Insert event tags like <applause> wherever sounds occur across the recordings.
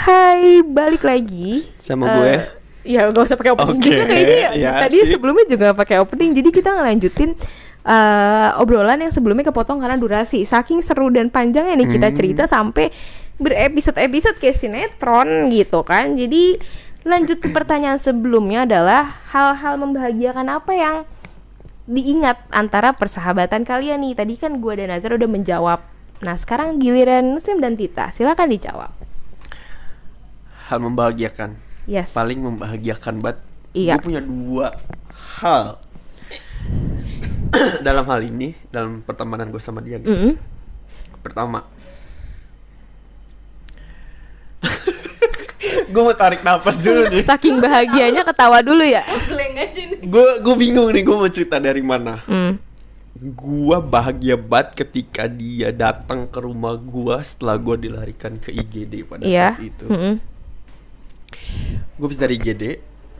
Hai, balik lagi. Sama Eh, gue. Ya gak usah pakai opening Oke, juga kayaknya. ya Tadi sih. sebelumnya juga pakai opening Jadi kita ngelanjutin eh, obrolan yang sebelumnya kepotong karena durasi. Saking seru dan panjangnya nih kita Hmm. cerita sampai berepisode-episode kayak sinetron gitu kan. Jadi lanjut ke pertanyaan sebelumnya adalah Hal-hal membahagiakan apa yang diingat antara persahabatan kalian nih? Tadi kan gue dan Nazar udah menjawab. Nah sekarang giliran Muslim dan Tita. Silakan dijawab Hal membahagiakan. Yes Paling membahagiakan banget. Iya. Gue punya dua hal. <coughs> dalam hal ini, dalam pertemanan gue sama dia. nih. Mm-mm. Pertama. <laughs> gue mau tarik nafas dulu nih. Saking bahagianya ketawa dulu ya. Gue gue bingung nih gue mau cerita dari mana. Hmm. Gua bahagia banget ketika dia datang ke rumah gua setelah gua dilarikan ke IGD pada Iya. saat itu. Mm-mm. Gue habis dari IGD,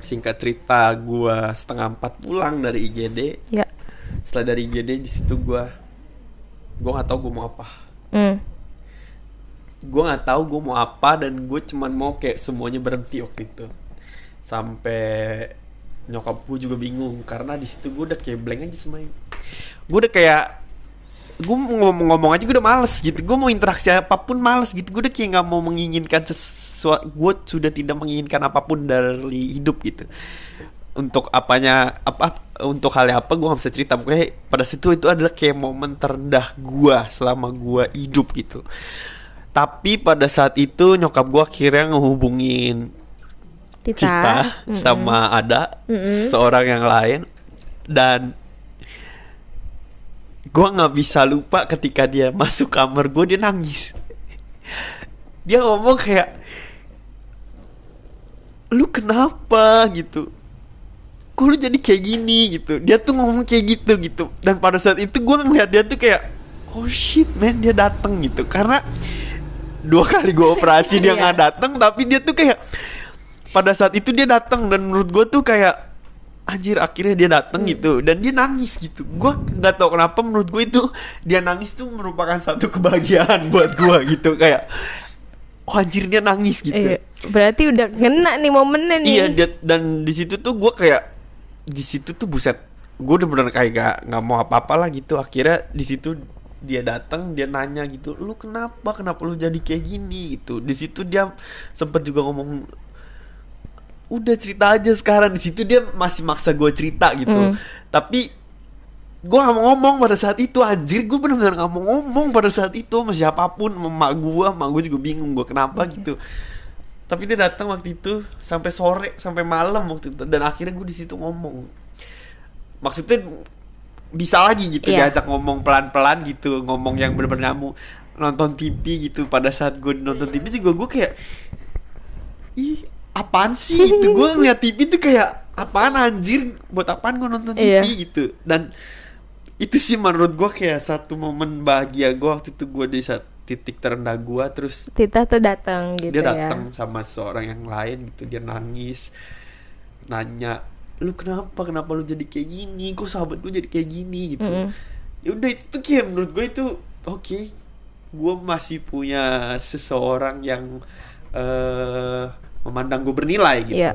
singkat cerita gua setengah empat pulang dari IGD. Ya. Setelah dari IGD di situ gua gua nggak tahu gua mau apa. Mm. Gue nggak tahu gue mau apa dan gue cuman mau kayak semuanya berhenti waktu itu. Sampai nyokap gue juga bingung karena di situ gue udah kayak blank aja semuanya. Gue udah kayak gue ngomong-ngomong aja gue udah males gitu. Gue mau interaksi apa pun males gitu. Gue udah kayak nggak mau menginginkan sesuatu gue sudah tidak menginginkan apa pun dari hidup gitu. Untuk apanya apa untuk hal apa gue nggak bisa cerita. Pokoknya pada situ itu adalah kayak momen terendah gue selama gue hidup gitu. Tapi pada saat itu nyokap gue akhirnya ngehubungin Tita. Cita sama Ada Mm-mm. seorang yang lain. Dan gue nggak bisa lupa ketika dia masuk kamar gue dia nangis. Dia ngomong kayak lu kenapa? gitu. Kok lu jadi kayak gini? gitu. Dia tuh ngomong kayak gitu gitu. Dan pada saat itu gue ngeliat dia tuh kayak oh shit man dia dateng gitu. Karena dua kali gue operasi dia <laughs> Iya. nggak dateng tapi dia tuh kayak pada saat itu dia datang dan menurut gue tuh kayak anjir akhirnya dia datang gitu. Dan dia nangis gitu. Gue nggak tahu kenapa menurut gue itu dia nangis tuh merupakan satu kebahagiaan <laughs> buat gue gitu. Kayak oh anjir dia nangis gitu. Iya, berarti udah kena nih momennya nih. Iya dia, dan di situ tuh gue kayak di situ tuh buset gue udah bener kayak gak nggak mau apa-apa lah gitu. Akhirnya di situ dia datang dia nanya gitu lu kenapa? Kenapa lu jadi kayak gini? gitu. Di situ dia sempet juga ngomong udah cerita aja sekarang. Di situ dia masih maksa gue cerita gitu. Hmm. tapi gue gak mau ngomong pada saat itu anjir. Gue bener-bener gak mau ngomong pada saat itu sama siapa pun sama emak gue emak gue juga bingung gue kenapa gitu. Tapi dia datang waktu itu sampai sore sampai malam waktu itu. Dan akhirnya gue di situ ngomong. Maksudnya bisa lagi gitu Iya. diajak ngomong pelan-pelan gitu. Ngomong yang bener-bener kamu nonton TV gitu. Pada saat gue nonton TV juga gue kayak ih apaan sih gitu? Gue <laughs> ngeliat TV tuh kayak apaan anjir? Buat apaan gue nonton TV Iya. gitu? Dan itu sih menurut gue kayak satu momen bahagia gue waktu itu gue di saat titik terendah gue terus Tita tuh datang gitu dia ya. datang sama seorang yang lain gitu. Dia nangis nanya lu kenapa? Kenapa lu jadi kayak gini? Kok sahabat gue jadi kayak gini? gitu. Mm-mm. ya udah itu tuh kayak menurut gue itu oke gue masih punya seseorang yang eh memandang gue bernilai gitu. Iya.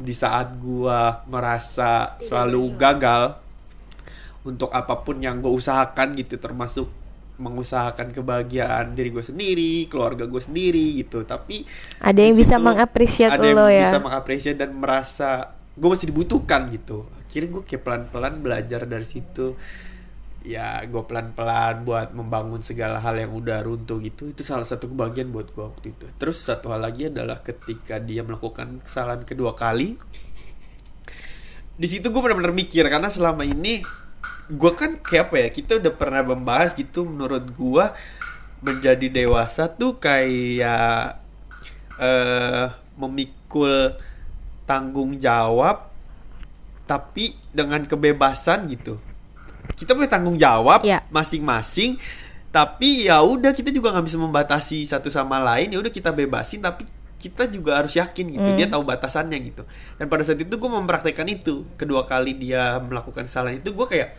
di saat gue merasa selalu gagal untuk apa pun yang gue usahakan gitu termasuk mengusahakan kebahagiaan diri gue sendiri keluarga gue sendiri gitu. Tapi Ada yang bisa mengapresiasi ada yang lo ya. bisa mengapresiasi dan merasa gue masih dibutuhkan gitu. Akhirnya gue kayak pelan-pelan belajar dari situ ya gue pelan-pelan buat membangun segala hal yang udah runtuh gitu. Itu salah satu kebahagiaan buat gue waktu itu. Terus satu hal lagi adalah ketika dia melakukan kesalahan kedua kali di situ gue benar-benar mikir karena selama ini gue kan kayak apa ya kita udah pernah membahas gitu menurut gue menjadi dewasa tuh kayak eh memikul tanggung jawab tapi dengan kebebasan gitu kita punya tanggung jawab Iya. masing-masing tapi ya udah kita juga nggak bisa membatasi satu sama lain. Ya udah kita bebasin tapi kita juga harus yakin gitu. Hmm. dia tahu batasannya gitu. Dan pada saat itu gue mempraktekkan itu. Kedua kali dia melakukan kesalahan itu gue kayak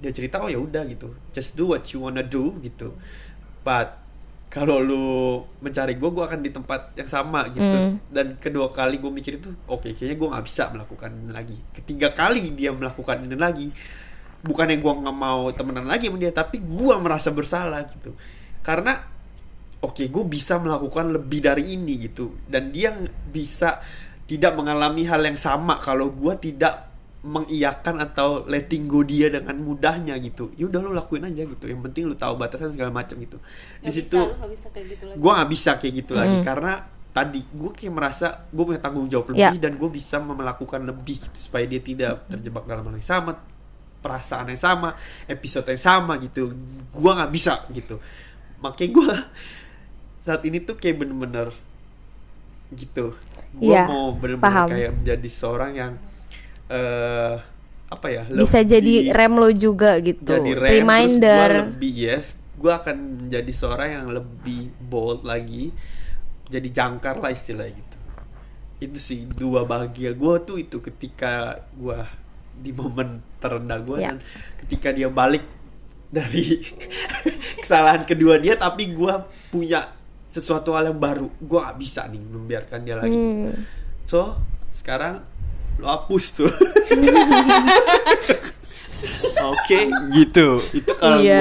dia cerita oh ya udah gitu. Just do what you wanna do gitu. But kalau lu mencari gue gue akan di tempat yang sama gitu. Hmm. dan kedua kali gue mikir itu oke kayaknya gue nggak bisa melakukan ini lagi. Ketiga kali dia melakukan ini lagi bukannya gue nggak mau temenan lagi sama dia tapi gue merasa bersalah gitu. Karena oke gue bisa melakukan lebih dari ini gitu. Dan dia bisa tidak mengalami hal yang sama kalau gue tidak mengiyakan atau letting go dia dengan mudahnya gitu. Ya udah lu lakuin aja gitu. Yang penting lu tahu batasan segala macam gitu. Di situ gitu lagi. gue nggak bisa kayak gitu lagi. Hmm. karena tadi gue kayak merasa gue punya tanggung jawab Ya. lebih dan gue bisa melakukan lebih gitu, supaya dia tidak terjebak dalam hal yang sama perasaan yang sama episode yang sama gitu. Gue nggak bisa gitu. Makanya gue saat ini tuh kayak bener-bener gitu. Gue Iya, mau bener-bener kayak menjadi seorang yang eh apa ya bisa lebih- jadi rem lo juga gitu. Jadi rem reminder. terus gua lebih yes gue akan menjadi seorang yang lebih bold lagi jadi jangkar lah istilahnya gitu. Itu sih dua bahagia gue tuh itu ketika gue di momen terendah gue Ya. dan ketika dia balik dari <laughs> kesalahan kedua dia tapi gue punya sesuatu hal yang baru gue gak bisa nih membiarkan dia lagi Hmm. so sekarang lo hapus tuh <laughs> oke gitu itu kalau Iya.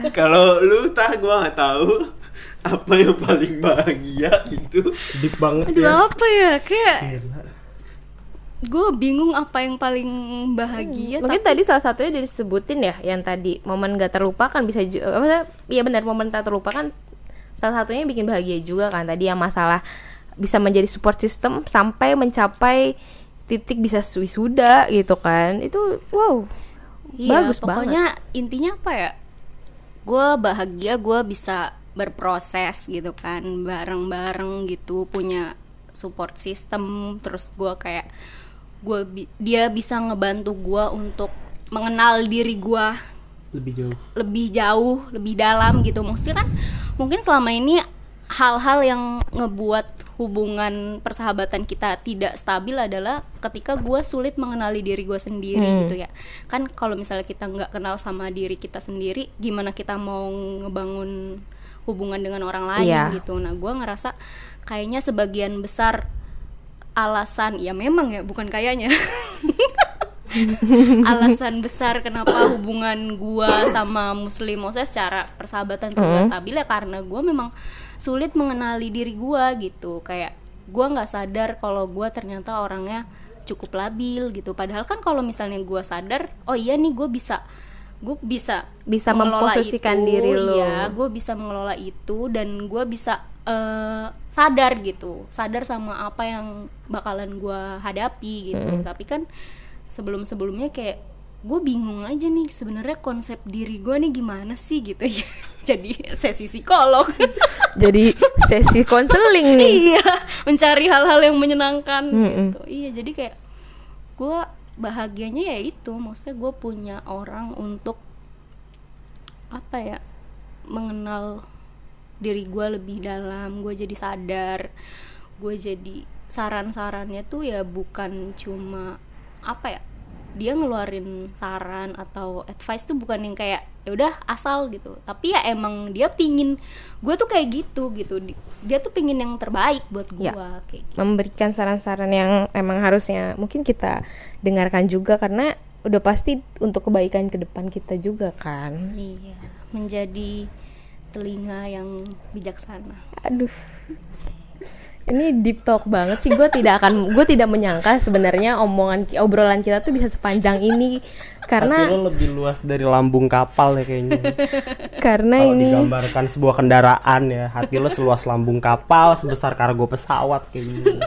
gua kalau lu tah gua nggak tahu apa yang paling bahagia gitu Deep banget Aduh ya. apa ya kayak Gila. Gue bingung apa yang paling bahagia Mungkin tapi tadi salah satunya disebutin ya yang tadi momen gak terlupakan bisa juga maksudnya iya benar momen tak terlupakan salah satunya bikin bahagia juga kan tadi yang masalah bisa menjadi support system sampai mencapai titik bisa wisuda gitu kan itu wow Iya, bagus pokoknya intinya apa ya? Gue bahagia, gue bisa berproses gitu kan, bareng-bareng gitu, punya support system. Terus gue kayak, gue dia bisa ngebantu gue untuk mengenal diri gue Lebih jauh. lebih jauh, lebih dalam gitu. Maksudnya kan, mungkin selama ini hal-hal yang ngebuat hubungan persahabatan kita tidak stabil adalah ketika gue sulit mengenali diri gue sendiri Hmm. gitu ya kan kalau misalnya kita nggak kenal sama diri kita sendiri gimana kita mau ngebangun hubungan dengan orang lain Iya. gitu nah gue ngerasa kayaknya sebagian besar alasan. Ya memang ya bukan kayaknya. <laughs> Alasan besar kenapa hubungan gua sama muslim maksudnya secara persahabatan tuh Mhm. stabil ya karena gua memang sulit mengenali diri gua gitu. Kayak gua nggak sadar kalau gua ternyata orangnya cukup labil gitu. Padahal kan kalau misalnya gua sadar oh iya nih gua bisa gue bisa Bisa memposisikan itu, diri lo. iya gue bisa mengelola itu dan gue bisa eh, sadar gitu. Sadar sama apa yang bakalan gue hadapi gitu. Mm. tapi kan sebelum sebelumnya kayak gue bingung aja nih sebenarnya konsep diri gue nih gimana sih gitu ya. <laughs> Jadi sesi psikolog. <laughs> Jadi sesi konseling nih. <laughs> Iya mencari hal-hal yang menyenangkan Mm-mm. gitu. Iya jadi kayak gue bahagianya ya itu. Maksudnya gue punya orang untuk apa ya mengenal diri gue lebih dalam gue jadi sadar gue jadi saran-sarannya tuh ya bukan cuma apa ya dia ngeluarin saran atau advice tuh bukan yang kayak ya udah asal gitu. Tapi ya emang dia pingin gue tuh kayak gitu gitu. Di- dia tuh pingin yang terbaik buat gue Ya. kayak gitu. Memberikan saran-saran yang emang harusnya mungkin kita dengarkan juga karena udah pasti untuk kebaikan ke depan kita juga kan. Iya menjadi telinga yang bijaksana. Aduh. Ini deep talk banget sih. Gue tidak akan gue tidak menyangka sebenarnya omongan obrolan kita tuh bisa sepanjang ini. Hati karena lo lebih luas dari lambung kapal ya kayaknya. <laughs> karena Kalau ini digambarkan sebuah kendaraan ya, hati lo seluas lambung kapal sebesar kargo pesawat kayaknya.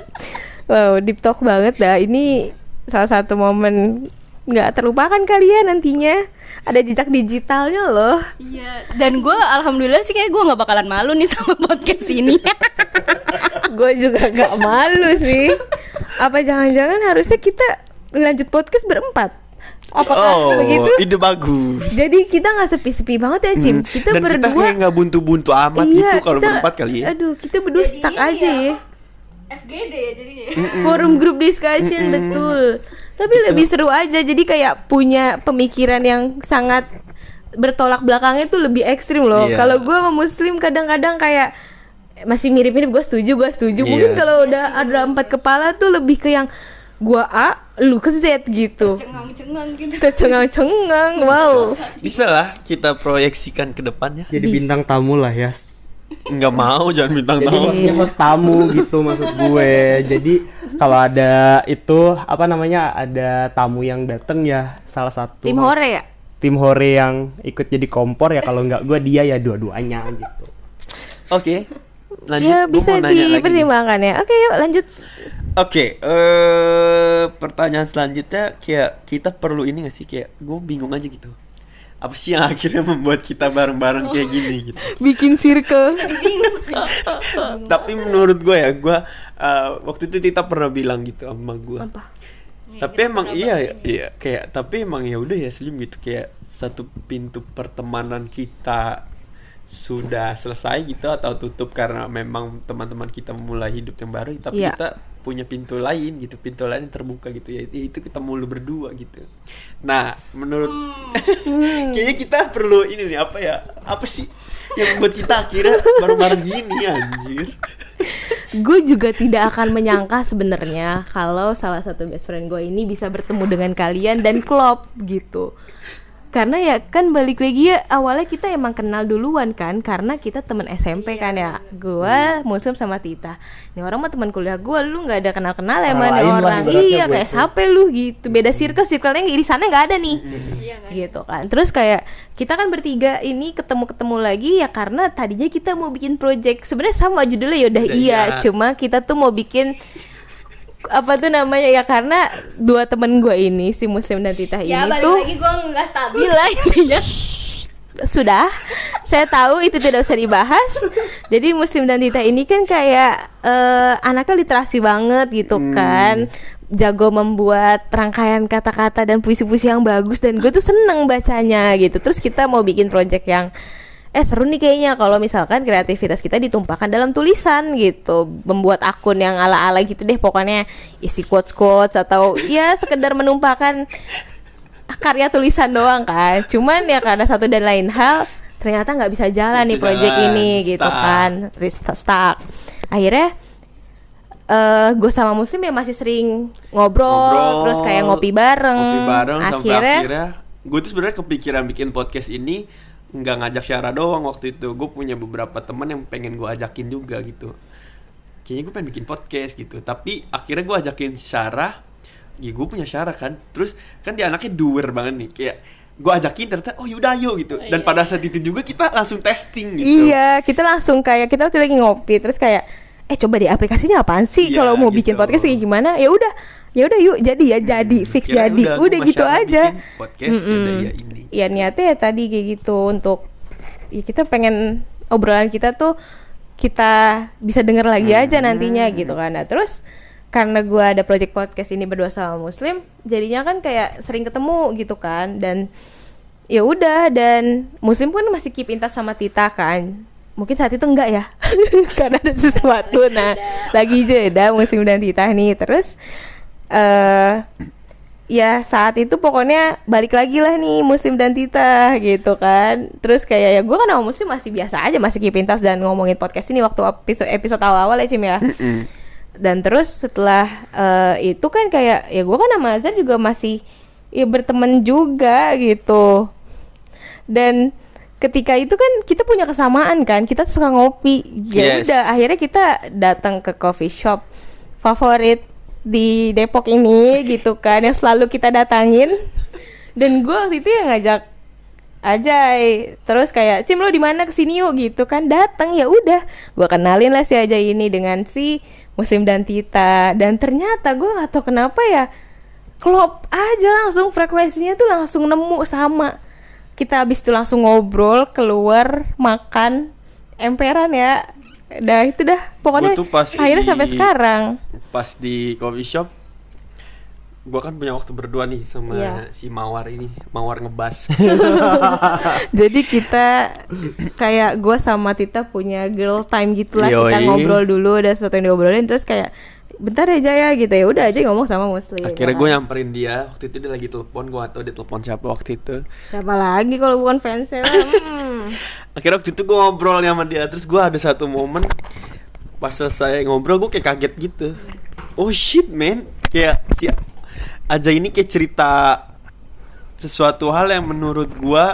wow deep talk banget dah. Ini salah satu momen nggak terlupakan kalian nantinya. Ada jejak digitalnya loh. Iya dan gue alhamdulillah sih kayak gue nggak bakalan malu nih <laughs> sama podcast ini. <laughs> Gue juga gak malu sih. Apa jangan-jangan harusnya kita lanjut podcast berempat? Apakah oh begitu? ide bagus. Jadi kita nggak sepi-sepi banget ya Cim Hmm, kita dan kita berdua kayak nggak buntu-buntu amat gitu kalau kita- berempat kali ya. aduh kita berdua Jadi stuck ini aja ya, ya FGD ya jadinya forum group discussion betul tapi lebih seru aja jadi kayak punya pemikiran yang sangat bertolak belakangnya tuh lebih ekstrim loh. Iya. Kalau gue sama Muslim kadang-kadang kayak masih mirip-mirip gue setuju gue setuju. Mungkin Iya. kalau udah ada empat kepala tuh lebih ke yang gua A, lu ke Z gitu. cengang-cengang gitu Tercengang-cengang, wow. Bisa lah kita proyeksikan ke depannya. Jadi bintang tamu lah ya. Nggak mau jangan bintang Jadi tamu. hostnya host tamu gitu maksud gue. Jadi kalau ada itu apa namanya ada tamu yang dateng ya salah satu Tim host- hore ya? tim hore yang ikut jadi kompor ya kalau nggak gue dia ya dua-duanya gitu. Oke. Lanjut. ya gua bisa mau nanya lagi nih. dipertimbangkan ya. Oke, yuk lanjut. Oke, eh pertanyaan selanjutnya kayak kita perlu ini gak sih kayak gue bingung aja gitu. Apa sih yang akhirnya membuat kita bareng-bareng kayak gini gitu. Bikin circle. <laughs> Tapi menurut gue ya, gue eh, waktu itu Tita pernah bilang gitu sama gue. Apa? Ya, Tapi kita emang iya bahas ya, ini. iya kayak tapi emang ya udah ya Slim gitu kayak satu pintu pertemanan kita sudah selesai gitu atau tutup karena memang teman-teman kita memulai hidup yang baru tapi Iya. kita punya pintu lain gitu pintu lain yang terbuka gitu. Ya itu kita mulu berdua gitu. Nah menurut Hmm. <laughs> kayaknya kita perlu ini nih apa ya apa sih yang membuat kita akhirnya bareng-bareng gini anjir? Gue juga tidak akan menyangka sebenarnya kalau salah satu best friend gue ini bisa bertemu dengan kalian dan klop gitu karena ya kan balik lagi ya awalnya kita emang kenal duluan kan karena kita temen SMP kan ya. Gue Muslim sama Tita. Ini orang mah teman kuliah gue lu nggak ada kenal kenal ya mana orang. iya kayak siapa lu gitu. Beda circle circle-nya di sana nggak ada nih. Iya kan? gitu kan. Terus kayak kita kan bertiga ini ketemu ketemu lagi ya karena tadinya kita mau bikin project. Sebenarnya sama judulnya ya udah Udah iya. iya. cuma kita tuh mau bikin apa tuh namanya ya? Karena dua temen gue ini si Muslim dan Tita ya ini balik tuh lagi gue nggak stabil bila intinya. <laughs> Sudah saya tahu itu tidak usah dibahas. Jadi Muslim dan Tita ini kan kayak eh, anaknya literasi banget gitu kan. Jago membuat rangkaian kata-kata dan puisi-puisi yang bagus dan gue tuh seneng bacanya gitu. Terus kita mau bikin project yang eh seru nih kayaknya kalau misalkan kreativitas kita ditumpahkan dalam tulisan gitu. Membuat akun yang ala-ala gitu deh pokoknya isi quotes quotes atau <laughs> ya sekedar menumpahkan karya tulisan doang kan. Cuman ya karena satu dan lain hal ternyata nggak bisa jalan nih Bisa project jalan, ini gitu kan. Stuck. Akhirnya eh gue sama Muslim ya masih sering ngobrol, Ngobrol, terus kayak ngopi bareng. ngopi bareng sampai akhirnya akhirnya gue tuh sebenarnya kepikiran bikin podcast ini nggak ngajak Syara doang waktu itu. Gue punya beberapa teman yang pengen gue ajakin juga gitu. Kayaknya gue pengen bikin podcast gitu. Tapi akhirnya gue ajakin Syara ya gue punya Syara kan. Terus kan dia anaknya doer banget nih. Kayak gue ajakin ternyata oh yaudah ayo gitu. Dan iya, pada saat itu juga kita langsung testing gitu. Iya, kita langsung kayak kita waktu lagi ngopi terus kayak eh coba deh aplikasinya apaan sih? Iya, kalau mau bikin gitu. podcast kayak gimana? Ya udah, ya udah yuk jadi ya jadi fix Kirain jadi. Udah, sama gitu aja. podcast Mm-mm. udah ya ini Ya niatnya ya tadi kayak gitu untuk ya kita pengen obrolan kita tuh kita bisa denger lagi aja nantinya gitu kan. Nah, terus karena gua ada project podcast ini berdua sama Muslim, jadinya kan kayak sering ketemu gitu kan dan ya udah dan Muslim pun masih keep in touch sama Tita kan. Mungkin saat itu enggak ya, <laughs> karena ada sesuatu. Nah, lagi jeda Muslim dan Tita nih. Terus eh ya saat itu pokoknya balik lagi lah nih Muslim dan Tita gitu kan. Terus kayak ya gue kan sama Muslim masih biasa aja masih touch dan ngomongin podcast ini waktu episode episode awal-awal ya Cim ya. Dan terus setelah eh, itu kan kayak ya gue kan sama Azhar juga masih ya berteman juga gitu. Dan ketika itu kan kita punya kesamaan kan kita suka ngopi. Ya Yes. udah akhirnya kita datang ke coffee shop favorit di Depok ini gitu kan yang selalu kita datangin. Dan gue waktu itu yang ngajak Ajay terus kayak Cim lo di mana? Ke sini yuk gitu kan datang ya udah gue kenalin lah si Ajay ini dengan si Muslim dan Tita. Dan ternyata gue gak tau kenapa ya klop aja langsung frekuensinya tuh langsung nemu sama. Kita habis itu langsung ngobrol keluar makan emperan ya dah itu dah. Pokoknya Gua tuh pas akhirnya sampai di- sekarang. pas di coffee shop gua kan punya waktu berdua nih sama Iya. si Mawar ini Mawar ngebas. <laughs> <laughs> Jadi kita kayak gue sama Tita punya girl time gitu lah. Kita ngobrol dulu ada sesuatu yang diobrolin terus kayak bentar ya Jaya gitu. Ya udah aja ngomong sama muslim. Akhirnya ya gue kan? nyamperin dia. Waktu itu dia lagi telepon gue atau dia telepon siapa waktu itu. Siapa lagi kalau bukan fansnya hmm. <laughs> akhirnya waktu itu gue ngobrol sama dia. Terus gue ada satu momen pas selesai ngobrol gue kayak kaget gitu. Oh shit man. Kayak si aja ini kayak cerita sesuatu hal yang menurut gue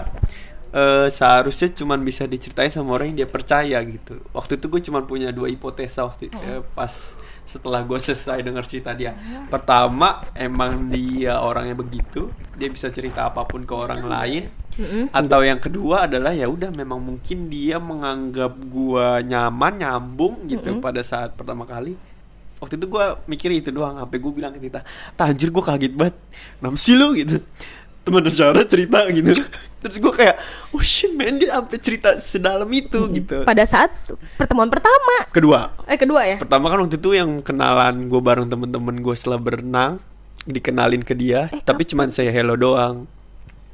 eh, seharusnya cuman bisa diceritain sama orang yang dia percaya gitu. Waktu itu gue cuman punya dua hipotesa waktu itu, eh, pas setelah gue selesai dengar cerita dia. Pertama emang dia orangnya begitu dia bisa cerita apa pun ke orang lain. Mm-mm. atau yang kedua adalah ya udah memang mungkin dia menganggap gua nyaman nyambung gitu Mm-mm. pada saat pertama kali. Waktu itu gua mikir itu doang sampai gue bilang ke Tita tanjir gue kaget banget. Namsi lu? gitu teman cara cerita gitu. <laughs> Terus gue kayak oh shit man dia sampai cerita sedalam itu gitu. Pada saat pertemuan pertama? Kedua. Eh kedua ya? Pertama kan waktu itu yang kenalan gue bareng temen-temen gue setelah berenang dikenalin ke dia Eh, tapi cuman saya hello doang.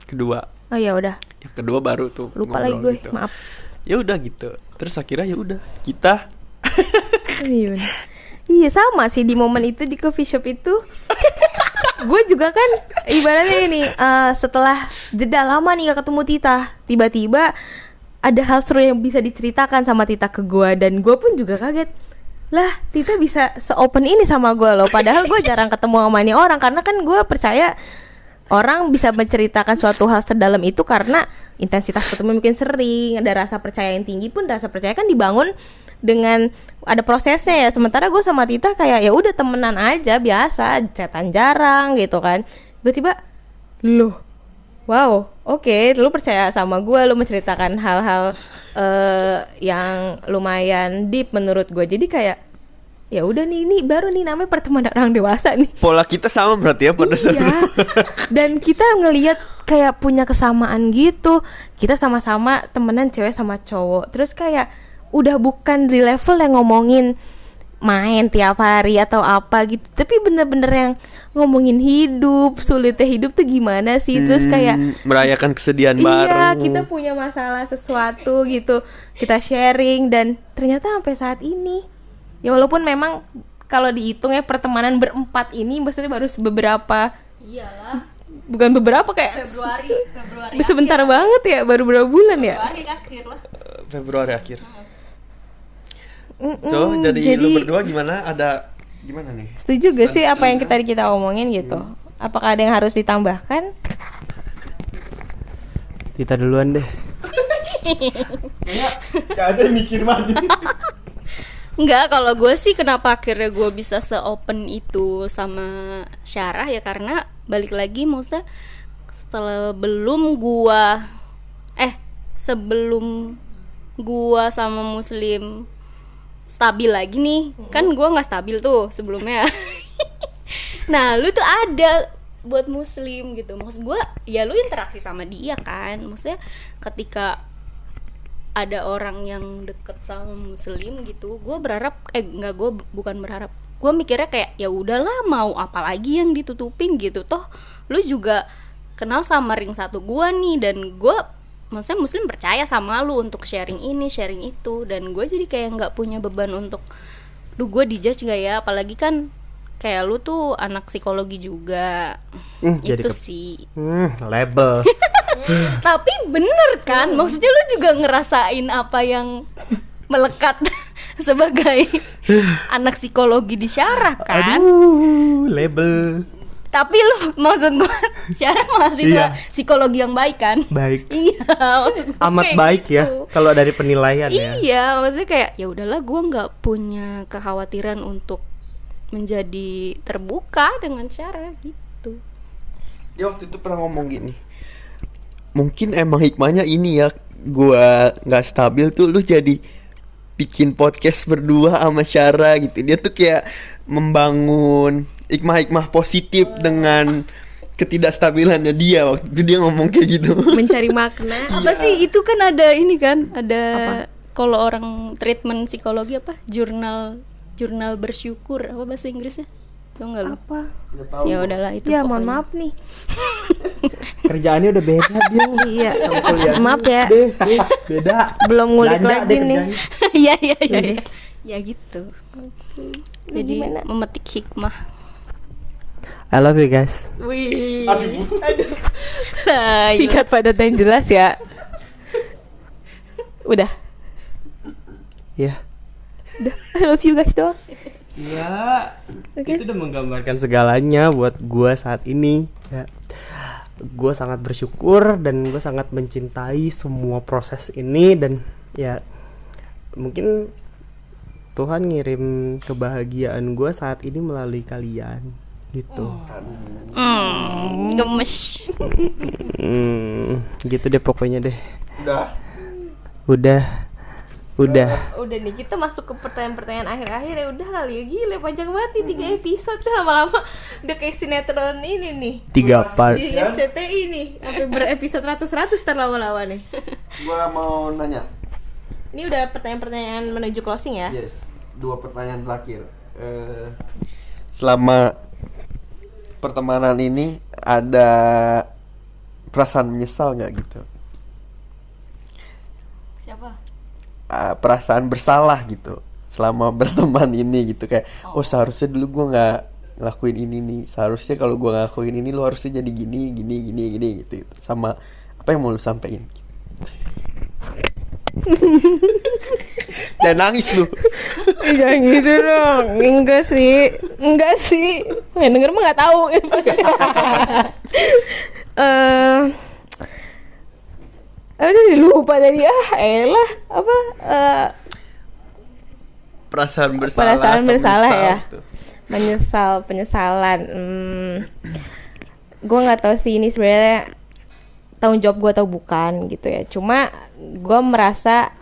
Kedua. Oh ya udah. Yang kedua baru tuh lupa lagi gue. gitu. maaf. Ya udah gitu. Terus akhirnya ya udah kita. <laughs> Iya. Iya sama sih di momen itu di coffee shop itu gue juga kan ibaratnya ini eh, setelah jeda lama nih gak ketemu Tita tiba-tiba ada hal seru yang bisa diceritakan sama Tita ke gue dan gue pun juga kaget. Lah Tita bisa se-open ini sama gue loh padahal gue jarang ketemu sama ini orang karena kan gue percaya orang bisa menceritakan suatu hal sedalam itu karena intensitas ketemu mungkin sering ada rasa percaya yang tinggi pun rasa percaya kan dibangun dengan ada prosesnya ya sementara gue sama Tita kayak ya udah temenan aja biasa chatan jarang gitu kan tiba-tiba loh wow oke lu percaya sama gue lu menceritakan hal-hal eh, yang lumayan deep menurut gue jadi kayak ya udah nih ini baru nih namanya pertemuan orang dewasa nih pola kita sama berarti ya pada Iya. Dan kita ngelihat kayak punya kesamaan gitu. Kita sama-sama temenan cewek sama cowok. Terus kayak udah bukan di level yang ngomongin main tiap hari atau apa gitu. Tapi bener-bener yang ngomongin hidup, sulitnya hidup tuh gimana sih? Terus kayak Hmm, merayakan kesedihan Iya, baru kita punya masalah sesuatu gitu. Kita sharing dan ternyata sampai saat ini ya walaupun memang kalau dihitung ya pertemanan berempat ini maksudnya baru beberapa iyalah bukan beberapa kayak Februari Februari sebentar akhir. banget ya baru beberapa bulan ya Februari akhir lah Februari akhir So jadi, lu berdua gimana? Ada gimana nih? Setuju gak sih apa yang kita kita omongin gitu? Apakah ada yang harus ditambahkan? Tita duluan deh. ya aja mikir banget Enggak, kalau gue sih kenapa akhirnya gue bisa se-open itu sama Syarah ya karena balik lagi maksudnya setelah belum gua eh sebelum gua sama muslim stabil lagi nih. Kan gua nggak stabil tuh sebelumnya. <laughs> Nah lu tuh ada buat muslim gitu. Maksud gua ya lu interaksi sama dia kan. Maksudnya ketika ada orang yang deket sama muslim gitu gue berharap eh nggak gue bukan berharap. Gue mikirnya kayak ya udahlah mau apa lagi yang ditutupin gitu. Toh lu juga kenal sama ring satu gue nih dan gue maksudnya muslim percaya sama lu untuk sharing ini sharing itu. Dan gue jadi kayak nggak punya beban untuk lu gue dijudge gak ya? Apalagi kan kayak lu tuh anak psikologi juga. Hmm, jadi itu ke- sih. Hmm, label. <laughs> tapi bener kan? Maksudnya lu juga ngerasain apa yang melekat <laughs> sebagai anak psikologi di syarah kan? Aduh, label. Tapi lu maksud gua <laughs> syarah mahasiswa Iya. psikologi yang baik kan Baik. <laughs> iya maksud gua Amat kayak baik ya gitu. kalau dari penilaian ya. iya maksudnya kayak ya udahlah gua nggak punya kekhawatiran untuk menjadi terbuka dengan syarah gitu dia waktu itu pernah ngomong gini mungkin emang hikmahnya ini ya gua nggak stabil tuh lu jadi bikin podcast berdua sama Syara gitu dia tuh kayak membangun hikmah-hikmah positif dengan ketidakstabilannya dia waktu itu dia ngomong kayak gitu. <laughs> Mencari makna. Apa sih? Itu kan ada ini kan ada Apa? kalau orang treatment psikologi apa? Jurnal jurnal bersyukur. Apa bahasa Inggrisnya? Tau nggak lu? Apa? Ya udahlah itu ya mohon pokoknya. maaf nih. <laughs> Kerjaannya udah beda dia. iya. Maaf ya. Deh, deh, beda. belum ngulik Belanja lagi nih. kerjanya. <laughs> iya iya iya iya. ya gitu. Lu jadi gimana? memetik hikmah I love you guys. Wih. Aduh. Nah, Singkat padat dan jelas ya. Udah. Ya. Udah. I love you guys doang. Ya. Oke. Itu udah menggambarkan segalanya buat gua saat ini. Ya. Gua sangat bersyukur dan gue sangat mencintai semua proses ini dan ya mungkin Tuhan ngirim kebahagiaan gue saat ini melalui kalian gitu. hmm, gemes Hmm, gitu deh pokoknya deh. Udah. Udah. Udah. Udah nih kita masuk ke pertanyaan-pertanyaan akhir-akhir ya udah kali ya gila panjang banget nih tiga episode lama-lama udah kayak sinetron ini nih Tiga part. di RCTI nih sampai berepisode ratus-ratus terlama-lama nih <laughs> Gua mau nanya. ini udah pertanyaan-pertanyaan menuju closing ya Yes, dua pertanyaan terakhir. Eh, selama pertemanan ini ada perasaan menyesal nggak gitu? siapa? Ah, perasaan bersalah gitu selama <laughs> berteman ini gitu. Kayak oh, seharusnya dulu gua nggak ngelakuin ini nih. Seharusnya kalau gua ngelakuin ini lu harusnya jadi gini gini gini gini gitu. Sama apa yang mau lu sampein dan nangis lu. Jangan gitu dong. Enggak sih. Enggak sih. Yang denger mah gak tahu. Eh Aduh lupa tadi. Ah elah. Apa? Eh, perasaan bersalah perasaan bersalah ya? gitu. menyesal penyesalan. Hmm, gue nggak tahu sih ini sebenarnya tanggung jawab gue atau bukan gitu ya. Cuma gue merasa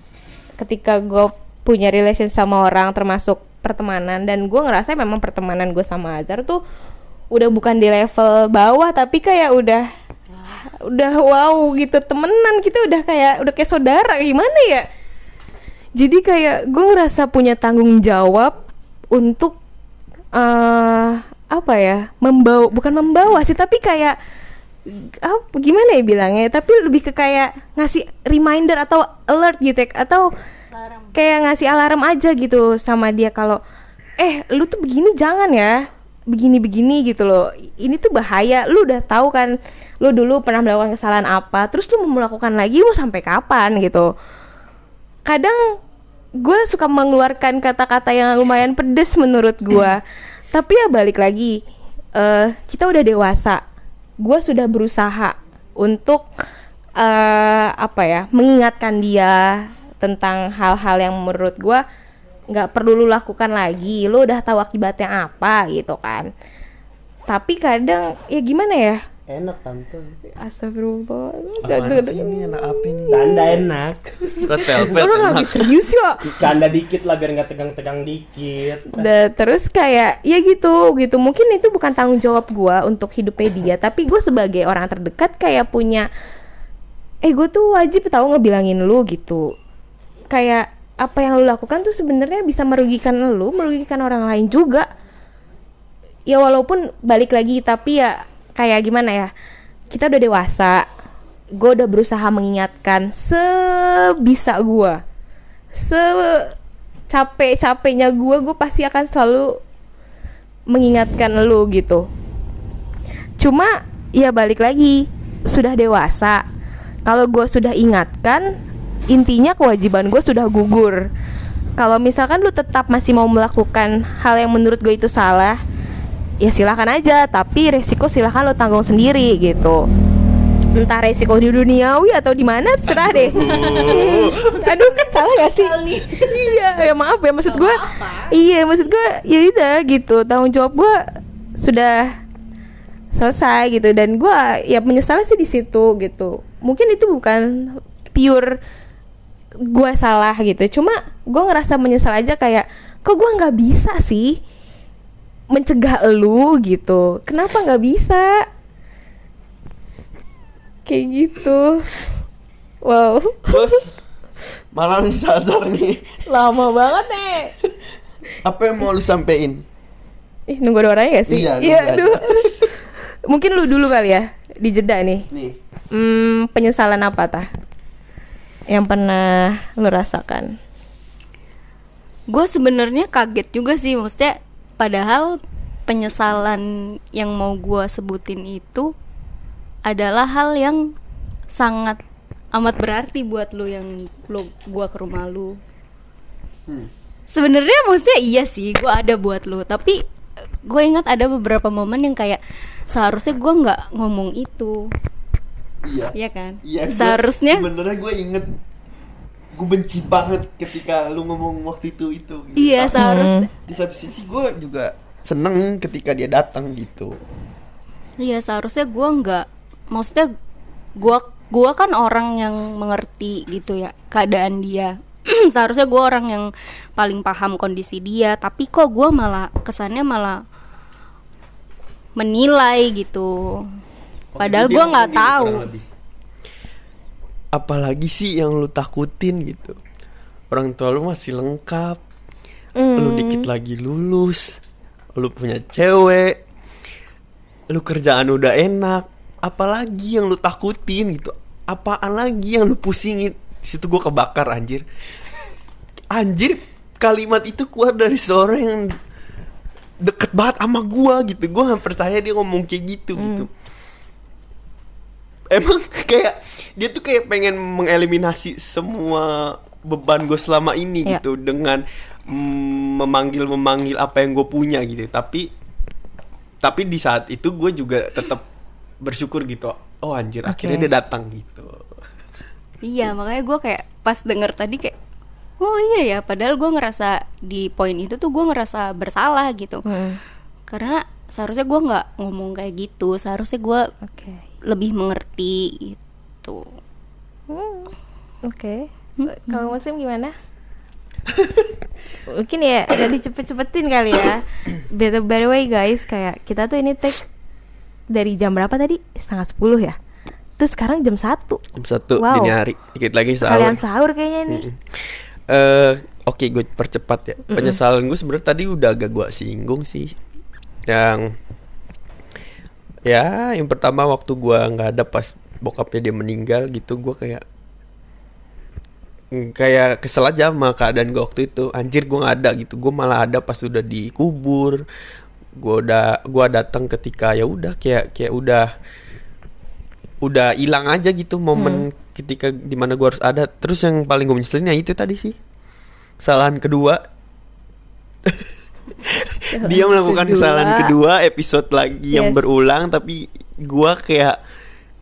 ketika gue punya relation sama orang termasuk pertemanan dan gue ngerasa memang pertemanan gue sama Azhar tuh udah bukan di level bawah tapi kayak udah udah wow gitu. Temenan kita udah kayak udah kayak saudara gimana ya? Jadi kayak gue ngerasa punya tanggung jawab untuk eh apa ya membawa bukan membawa sih tapi kayak apa gimana ya bilangnya? Tapi lebih ke kayak ngasih reminder atau alert gitu ya, atau kayak ngasih alarm aja gitu sama dia kalau eh lu tuh begini jangan ya begini begini gitu loh. Ini tuh bahaya lu udah tahu kan lu dulu pernah melakukan kesalahan apa terus lu mau melakukan lagi mau sampai kapan? gitu. Kadang gue suka mengeluarkan kata-kata yang lumayan pedes menurut gue <clears throat> tapi ya balik lagi eh kita udah dewasa gue sudah berusaha untuk eh apa ya mengingatkan dia tentang hal-hal yang menurut gue nggak perlu lu lakukan lagi lu udah tahu akibatnya apa gitu kan. Tapi kadang ya gimana ya Enak tante. astagfirullah sih ini anak apa nih Canda enak. Velvet Orang lagi enak. serius ya Canda dikit lah biar nggak tegang-tegang dikit. Da- terus kayak ya gitu gitu mungkin itu bukan tanggung jawab gua untuk hidupnya dia tapi gue sebagai orang terdekat kayak punya eh gue tuh wajib tahu ngebilangin lu gitu kayak apa yang lu lakukan tuh sebenarnya bisa merugikan lu merugikan orang lain juga ya walaupun balik lagi tapi ya kayak gimana ya? Kita udah dewasa gue udah berusaha mengingatkan sebisa gue se capek capeknya gue gue pasti akan selalu mengingatkan lu gitu. Cuma ya balik lagi sudah dewasa. Kalau gue sudah ingatkan intinya kewajiban gue sudah gugur. Kalau misalkan lu tetap masih mau melakukan hal yang menurut gue itu salah ya silahkan aja tapi resiko silahkan lo tanggung sendiri gitu. Entah resiko di duniawi atau di mana terserah deh. Aduh. Salah gak sih? Iya ya maaf ya maksud gue iya maksud gue ya udah gitu. Tanggung jawab gue sudah selesai gitu. Dan gue ya menyesal sih di situ gitu. Mungkin itu bukan pure gue salah gitu. Cuma gue ngerasa menyesal aja kayak kok gue nggak bisa sih mencegah lu gitu. Kenapa nggak bisa? Kayak gitu. Wow. Terus malah nih sadar nih. Lama banget nih apa yang mau lu sampein? Ih nunggu ada orangnya gak sih? Iya, aja. aduh. <laughs> mungkin lu dulu kali ya di jeda nih. Nih. Hmm, penyesalan apa tah? Yang pernah lu rasakan? Gue sebenarnya kaget juga sih maksudnya padahal penyesalan yang mau gue sebutin itu adalah hal yang sangat amat berarti buat lu yang lu gua ke rumah lu sebenarnya maksudnya iya sih gue ada buat lu tapi gue ingat ada beberapa momen yang kayak seharusnya gue nggak ngomong itu Iya. Iya kan Iya. seharusnya Sebenarnya gue inget gue benci banget ketika lu ngomong waktu itu itu. gitu. iya Tapi seharusnya Di satu sisi gue juga seneng ketika dia datang gitu. Iya seharusnya gue nggak, maksudnya gue gua kan orang yang mengerti gitu ya keadaan dia. <clears throat> seharusnya gue orang yang paling paham kondisi dia, tapi kok gue malah kesannya malah menilai gitu. Padahal Waktu itu gue nggak gini tahu. Apalagi sih yang lu takutin gitu. Orang tua lu masih lengkap. Lu Hmm. dikit lagi lulus. Lu punya cewek. Lu kerjaan udah enak. Apalagi yang lu takutin gitu. Apaan lagi yang lu pusingin? Situ gua kebakar anjir. Anjir kalimat itu keluar dari seorang yang deket banget sama gua gitu. Gua nggak percaya dia ngomong kayak gitu gitu. Emang kayak dia tuh kayak pengen mengeliminasi semua beban gue selama ini Ya. gitu dengan mm, memanggil memanggil apa yang gue punya gitu. Tapi tapi di saat itu gue juga tetap bersyukur gitu. Oh anjir akhirnya Oke. dia datang gitu. Iya makanya gue kayak pas denger tadi kayak oh iya ya padahal gue ngerasa di poin itu tuh gue ngerasa bersalah gitu Hmm. karena seharusnya gue nggak ngomong kayak gitu seharusnya gue Oke. Lebih mengerti gitu Hmm, Oke. Kalau Muslim gimana? <laughs> Mungkin ya udah dicepet-cepetin kali ya. By the, by the way guys, kayak kita tuh ini take dari jam berapa tadi? Setengah sepuluh ya. Terus sekarang jam satu. Jam satu Wow. dini hari dikit lagi sahur. Kalian sahur kayaknya nih. Eh, oke gue percepat ya. Penyesalan gue sebenarnya tadi udah agak gue singgung sih. Yang ya, yang pertama waktu gue nggak ada pas bokapnya dia meninggal gitu, gue kayak kayak kesel aja sama keadaan gue waktu itu. Anjir gue nggak ada gitu. Gue malah ada pas udah dikubur. Gue udah gue datang ketika ya udah kayak kayak udah udah hilang aja gitu momen ketika di mana gua harus ada terus yang paling gue menyeselin ya itu tadi sih kesalahan kedua <laughs> <laughs> dia melakukan kedua. kesalahan kedua episode lagi yang Yes. berulang tapi gua kayak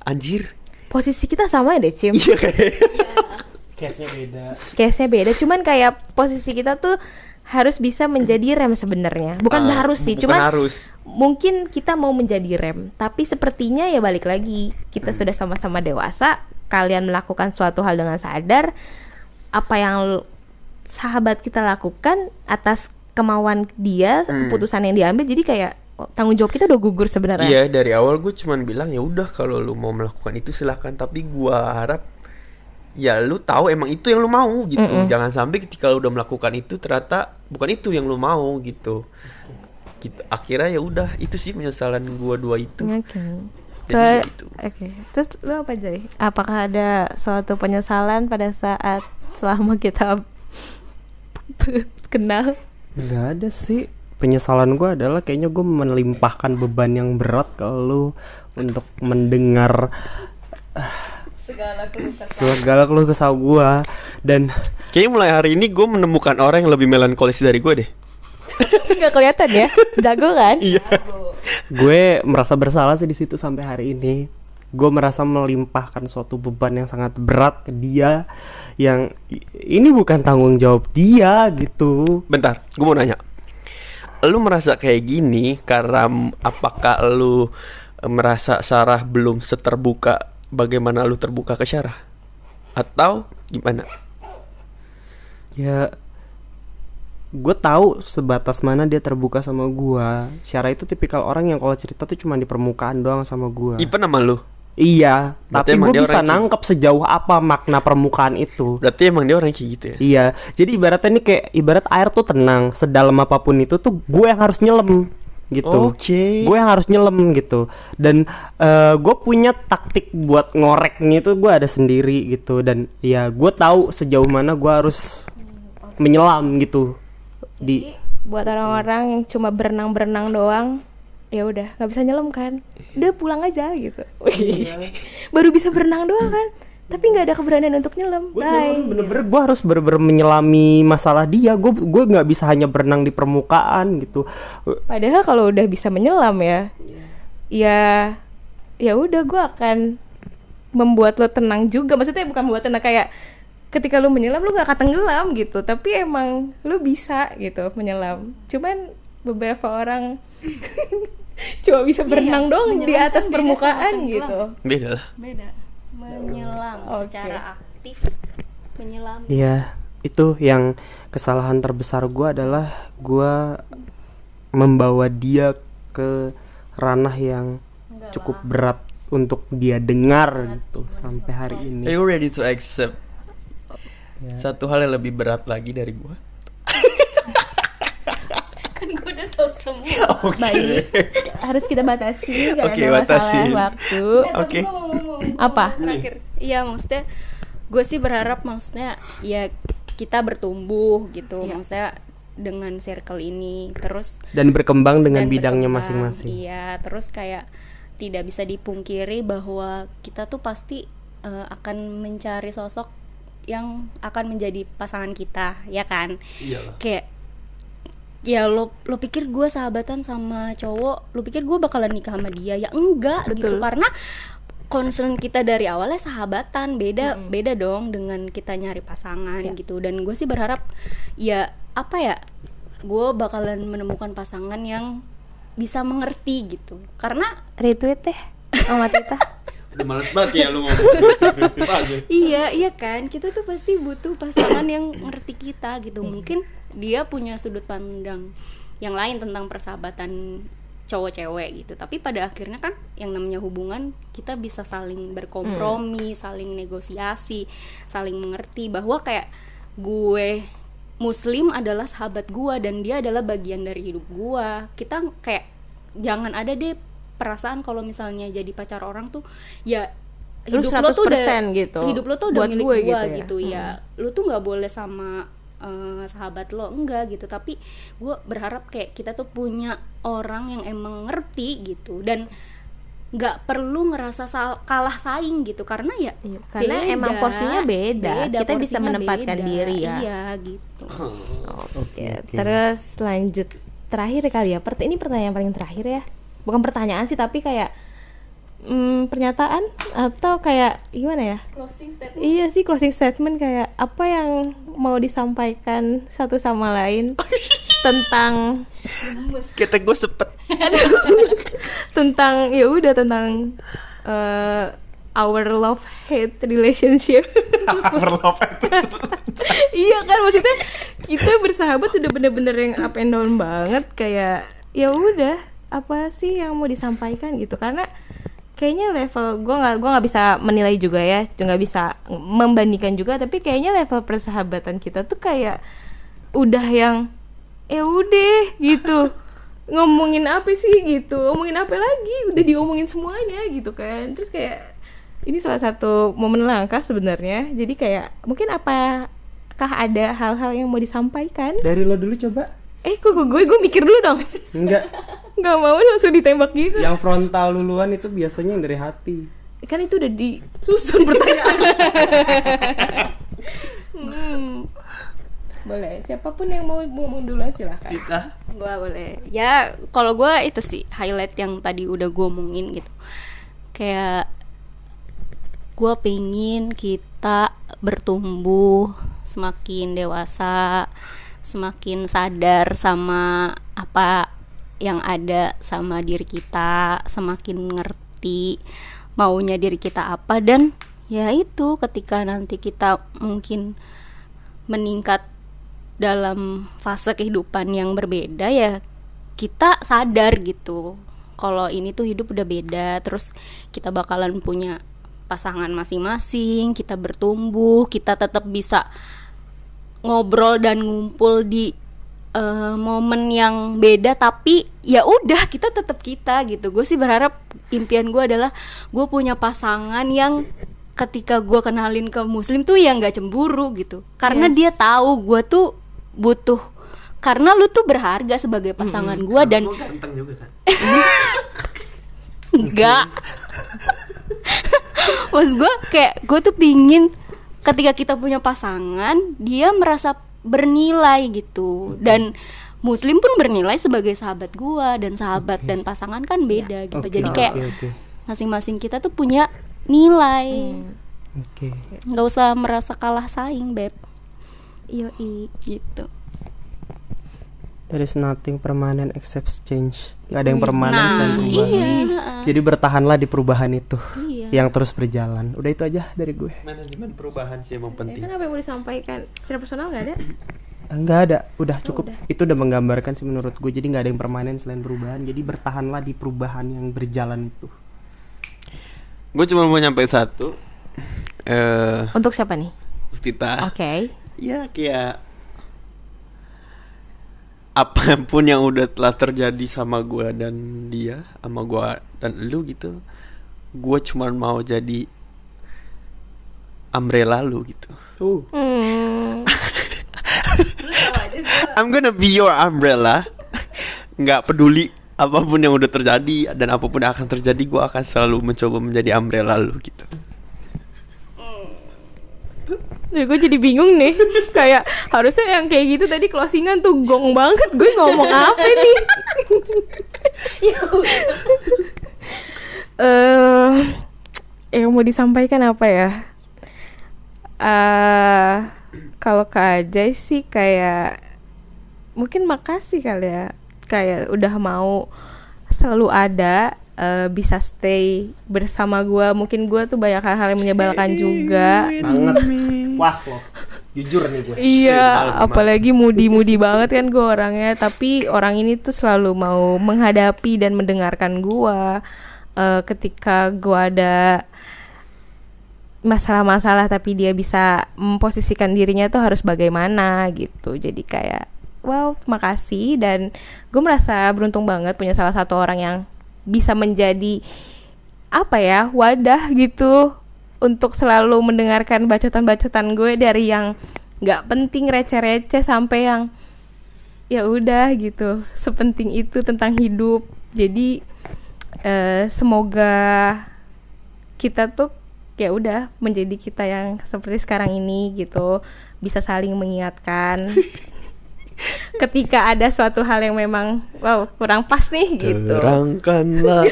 anjir Posisi kita sama deh, Cim. iya kayak <laughs> Case-nya beda. Case-nya beda, cuman kayak posisi kita tuh harus bisa menjadi rem sebenarnya. Bukan Ah, harus sih, bukan cuman harus mungkin kita mau menjadi rem, tapi sepertinya ya balik lagi kita Hmm. sudah sama-sama dewasa. Kalian melakukan suatu hal dengan sadar, apa yang sahabat kita lakukan atas kemauan dia, Hmm. keputusan yang diambil, jadi kayak oh, tanggung jawab kita udah gugur sebenarnya. Iya dari awal gue cuman bilang ya udah kalau lu mau melakukan itu silahkan tapi gua harap ya lu tahu emang itu yang lu mau gitu Mm-mm. jangan sampai ketika lu udah melakukan itu ternyata bukan itu yang lu mau gitu gitu akhirnya ya udah itu sih penyesalan gua dua itu Oke. Jadi So, gitu. Oke. Terus lu apa Joy? Apakah ada suatu penyesalan pada saat selama kita <laughs> kenal? Nggak ada sih. Penyesalan gue adalah kayaknya gue melimpahkan beban yang berat ke lu untuk mendengar segala keluh kesah gue dan kayaknya mulai hari ini gue menemukan orang yang lebih melankolis dari gue deh <laughs> Nggak kelihatan ya? Jago kan? iya gue merasa bersalah sih di situ sampai hari ini gue merasa melimpahkan suatu beban yang sangat berat ke dia yang ini bukan tanggung jawab dia gitu. Bentar gue mau nanya. Lu merasa kayak gini karena apakah lu eh, merasa Sarah belum seterbuka bagaimana lu terbuka ke Sarah? Atau gimana? Ya gue tahu sebatas mana dia terbuka sama gue Syara itu tipikal orang yang kalau cerita tuh cuma di permukaan doang sama gue even sama lu iya Berarti tapi gue bisa nangkep sejauh apa makna permukaan itu berarti emang dia orang kayak gitu ya Iya, jadi ibaratnya ini kayak ibarat air tuh tenang, sedalam apa pun itu tuh gue yang harus nyelam gitu. Oke. Gue yang harus nyelam gitu. Dan gue punya taktik buat ngoreknya itu gue ada sendiri gitu. Dan ya gue tahu sejauh mana gue harus menyelam gitu. di buat orang-orang yang cuma berenang-berenang doang ya udah nggak bisa nyelam kan? Udah pulang aja gitu. Iya. <laughs> baru bisa berenang doang kan? Tapi nggak ada keberanian untuk nyelam. Bye. bener-bener gue harus bener-bener menyelami masalah dia. Gue gue nggak bisa hanya berenang di permukaan gitu. Padahal kalau udah bisa menyelam ya ya ya udah gue akan membuat lo tenang juga. Maksudnya bukan membuat tenang kayak ketika lu menyelam lu gak akan tenggelam gitu. Tapi emang lu bisa gitu menyelam. Cuman beberapa orang <laughs> cuma bisa berenang doang di atas kan permukaan gitu. Beda lah. Beda. Menyelam Oke. secara aktif. Menyelam. Iya, itu yang kesalahan terbesar gue adalah gue membawa dia ke ranah yang cukup berat untuk dia dengar gitu sampai hari Are ini. you ready to accept satu hal yang lebih berat lagi dari gua kan gue udah <laughs> oke baik harus kita batasi gak Oke, ada masalah waktu Eh, Oke. mau ngomong Apa? terakhir iya maksudnya gue sih berharap maksudnya ya kita bertumbuh gitu Iya. maksudnya dengan circle ini terus Dan berkembang dengan dan bidangnya masing-masing. Iya, terus kayak tidak bisa dipungkiri bahwa kita tuh pasti eh, akan mencari sosok yang akan menjadi pasangan kita, ya kan? iyalah Kayak ya lo lo pikir gue sahabatan sama cowok, lo pikir gue bakalan nikah sama dia? Ya enggak gitu Betul. karena concern kita dari awalnya sahabatan beda beda dong dengan kita nyari pasangan Ya. gitu dan gue sih berharap ya apa ya gue bakalan menemukan pasangan yang bisa mengerti gitu karena retweet deh sama Tita <laughs> udah males banget ya lu ngomong Itu aja. iya iya kan kita tuh pasti butuh pasangan yang ngerti kita gitu mungkin dia punya sudut pandang yang lain tentang persahabatan cowok cewek gitu tapi pada akhirnya kan yang namanya hubungan kita bisa saling berkompromi saling negosiasi saling mengerti bahwa kayak gue muslim adalah sahabat gue dan dia adalah bagian dari hidup gue kita kayak jangan ada deh perasaan kalau misalnya jadi pacar orang tuh ya hidup lo tuh udah 100% gitu. hidup lo tuh udah Buat milik gue gue gitu gitu ya. ya, lu tuh nggak boleh sama eh, sahabat lo enggak gitu tapi gue berharap kayak kita tuh punya orang yang emang ngerti gitu dan nggak perlu ngerasa sal- kalah saing gitu karena ya Iya, karena emang porsinya beda. Kita bisa menempatkan beda. diri ya. iya gitu Oke, terus lanjut terakhir kali ya. Ini pertanyaan paling terakhir ya. Bukan pertanyaan sih, tapi kayak mm, pernyataan atau kayak gimana ya? closing statement. Iya sih closing statement kayak apa yang mau disampaikan satu sama lain <laughs> tentang kita gue sepet. <laughs> tentang ya udah tentang eh, <laughs> our love hate relationship. iya kan maksudnya kita bersahabat udah bener-bener yang up and down banget kayak ya udah apa sih yang mau disampaikan gitu. Karena kayaknya level gua nggak gua nggak bisa menilai juga ya nggak bisa membandingkan juga tapi kayaknya level persahabatan kita tuh kayak udah yang ya udah gitu. <laughs> Ngomongin apa sih gitu. Ngomongin apa lagi? Udah diomongin semuanya gitu kan. Terus kayak ini salah satu momen langka sebenarnya. Jadi kayak mungkin apakah ada hal-hal yang mau disampaikan? Dari lo dulu coba. eh kok gue gue mikir dulu dong. Enggak. <laughs> nggak mau langsung ditembak gitu. Yang frontal duluan itu biasanya yang dari hati. kan itu udah disusun pertanyaan. Hmm. boleh siapa pun yang mau ngomong duluan silahkan. Kita. Gue boleh. Ya kalau gue itu sih highlight yang tadi udah gue omongin gitu. Kayak gue pengen kita bertumbuh semakin dewasa semakin sadar sama apa yang ada sama diri kita semakin ngerti maunya diri kita apa dan ya itu ketika nanti kita mungkin meningkat dalam fase kehidupan yang berbeda ya kita sadar gitu kalau ini tuh hidup udah beda terus kita bakalan punya pasangan masing-masing kita bertumbuh kita tetap bisa ngobrol dan ngumpul di eh, momen yang beda tapi ya udah kita tetap kita gitu. Gue sih berharap impian gue adalah gue punya pasangan yang ketika gue kenalin ke muslim tuh ya nggak cemburu gitu. Karena Yes. dia tahu gue tuh butuh karena lu tuh berharga sebagai pasangan gua dan Lu ganteng juga kan? Enggak Maksud gue kayak gue tuh pingin ketika kita punya pasangan dia merasa bernilai gitu dan muslim pun bernilai sebagai sahabat gua dan sahabat dan pasangan kan beda gitu Oke, jadi kayak oke. masing-masing kita tuh punya nilai Oke. nggak usah merasa kalah saing beb Yoi. gitu There is nothing permanent except change. Gak ada yang Wih, permanen nah, selain perubahan. iya. Jadi bertahanlah di perubahan itu Iya. Yang terus berjalan. Udah itu aja dari gue. manajemen perubahan sih emang Ya penting kan apa yang mau disampaikan? Secara personal nggak ada? Enggak ada, udah cukup. Itu udah menggambarkan sih menurut gue. Jadi nggak ada yang permanen selain perubahan. Jadi bertahanlah di perubahan yang berjalan itu. gue cuma mau nyampe satu eh Untuk siapa nih? kita Oke. ya kayak apa pun yang udah telah terjadi sama gua dan dia sama gua dan lu gitu gue cuma mau jadi umbrella lu gitu. Uh. Hmm. <laughs> I'm gonna be your umbrella. Nggak peduli apa pun yang udah terjadi dan apa pun yang akan terjadi gue akan selalu mencoba menjadi umbrella lu gitu. Jadi gue jadi bingung nih. Kayak harusnya yang kayak gitu tadi closingan tuh gong banget. Gue ngomong apa nih <laughs> Eh, Yang mau disampaikan apa ya eh Kalau ke Ajay sih kayak Mungkin makasih kali ya Kayak udah mau selalu ada eh, Bisa stay bersama gue Mungkin gue tuh banyak hal-hal yang menyebalkan juga Banget. Was loh. Jujur nih gue. Iya, apalagi mudi-mudi banget kan gue orangnya. Tapi orang ini tuh selalu mau menghadapi dan mendengarkan gue eh, ketika gue ada masalah-masalah. Tapi dia bisa memposisikan dirinya tuh harus bagaimana gitu. Jadi kayak, wow, makasih dan gue merasa beruntung banget punya salah satu orang yang bisa menjadi apa ya wadah gitu untuk selalu mendengarkan bacotan-bacotan gue dari yang nggak penting receh-receh sampai yang ya udah gitu sepenting itu tentang hidup jadi eh, semoga kita tuh ya udah menjadi kita yang seperti sekarang ini gitu bisa saling mengingatkan. <laughs> Ketika ada suatu hal yang memang wow kurang pas nih gitu. Terangkanlah.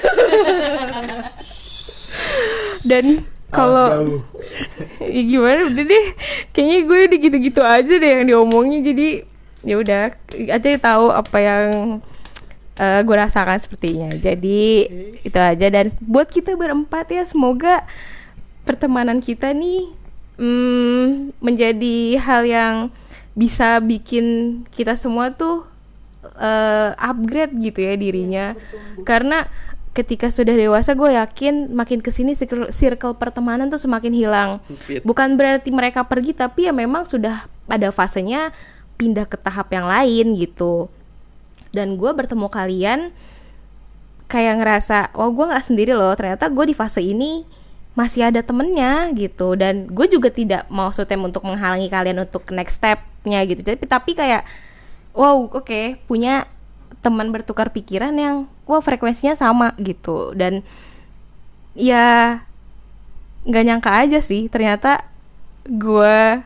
Dan kalau <laughs> ya gimana? Udah deh. Kayaknya gue udah gitu-gitu aja deh yang diomongin. Jadi ya udah aja tahu apa yang eh, gue rasakan sepertinya. Jadi itu aja. Dan buat kita berempat ya semoga pertemanan kita nih mm, menjadi hal yang bisa bikin kita semua tuh eh, upgrade gitu ya dirinya. Karena ketika sudah dewasa gue yakin makin ke sini circle, circle pertemanan tuh semakin hilang. Bukan berarti mereka pergi tapi ya memang sudah ada fasenya pindah ke tahap yang lain gitu dan gue bertemu kalian kayak ngerasa oh gue nggak sendiri loh ternyata gue di fase ini masih ada temennya gitu. Dan gue juga tidak maksudnya untuk menghalangi kalian untuk next stepnya gitu. Tapi tapi kayak wow oke punya teman bertukar pikiran yang wow frekuensinya sama gitu. Dan ya nggak nyangka aja sih ternyata gue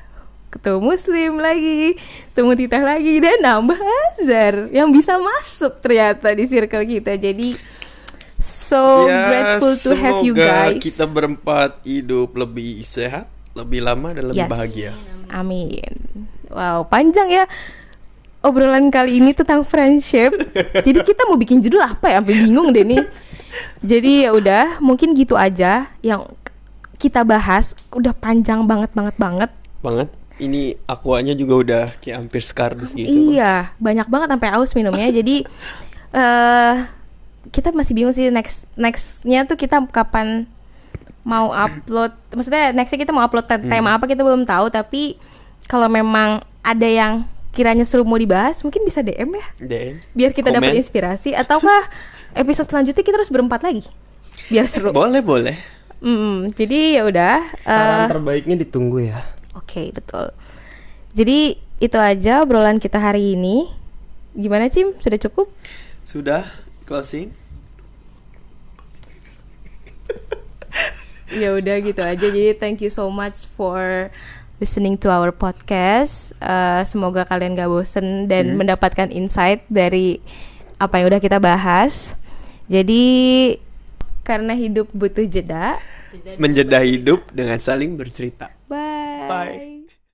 ketemu muslim lagi ketemu titah lagi dan nambah Azhar yang bisa masuk ternyata di circle kita jadi so grateful to have you Ya, guys kita berempat hidup lebih sehat lebih lama dan lebih Yes. bahagia Amin. Wow, panjang ya obrolan kali ini tentang friendship. <laughs> Jadi kita mau bikin judul apa ya? Sampai bingung deh nih. Jadi ya udah, mungkin gitu aja yang kita bahas. Udah panjang banget banget banget. banget ini akuanya juga udah kayak hampir skardus gitu iya, banyak banget sampai aus minumnya. <laughs> Jadi eh kita masih bingung sih next nextnya tuh kita kapan mau upload. Maksudnya nextnya kita mau upload te- tema apa kita belum tahu. Tapi kalau memang ada yang kiranya seru mau dibahas, mungkin bisa DM ya. Dan Biar kita dapat inspirasi. Ataukah episode selanjutnya kita harus berempat lagi? Biar seru. boleh boleh Hmm, jadi ya udah. Saran eh, terbaiknya ditunggu ya. Oke, betul. Jadi itu aja obrolan kita hari ini. Gimana Cim? Sudah cukup? Sudah closing. ya udah gitu aja jadi thank you so much for listening to our podcast Eh, semoga kalian gak bosen dan Hmm. mendapatkan insight dari apa yang udah kita bahas jadi karena hidup butuh jeda Menjeda hidup dengan saling bercerita. Bye Bye.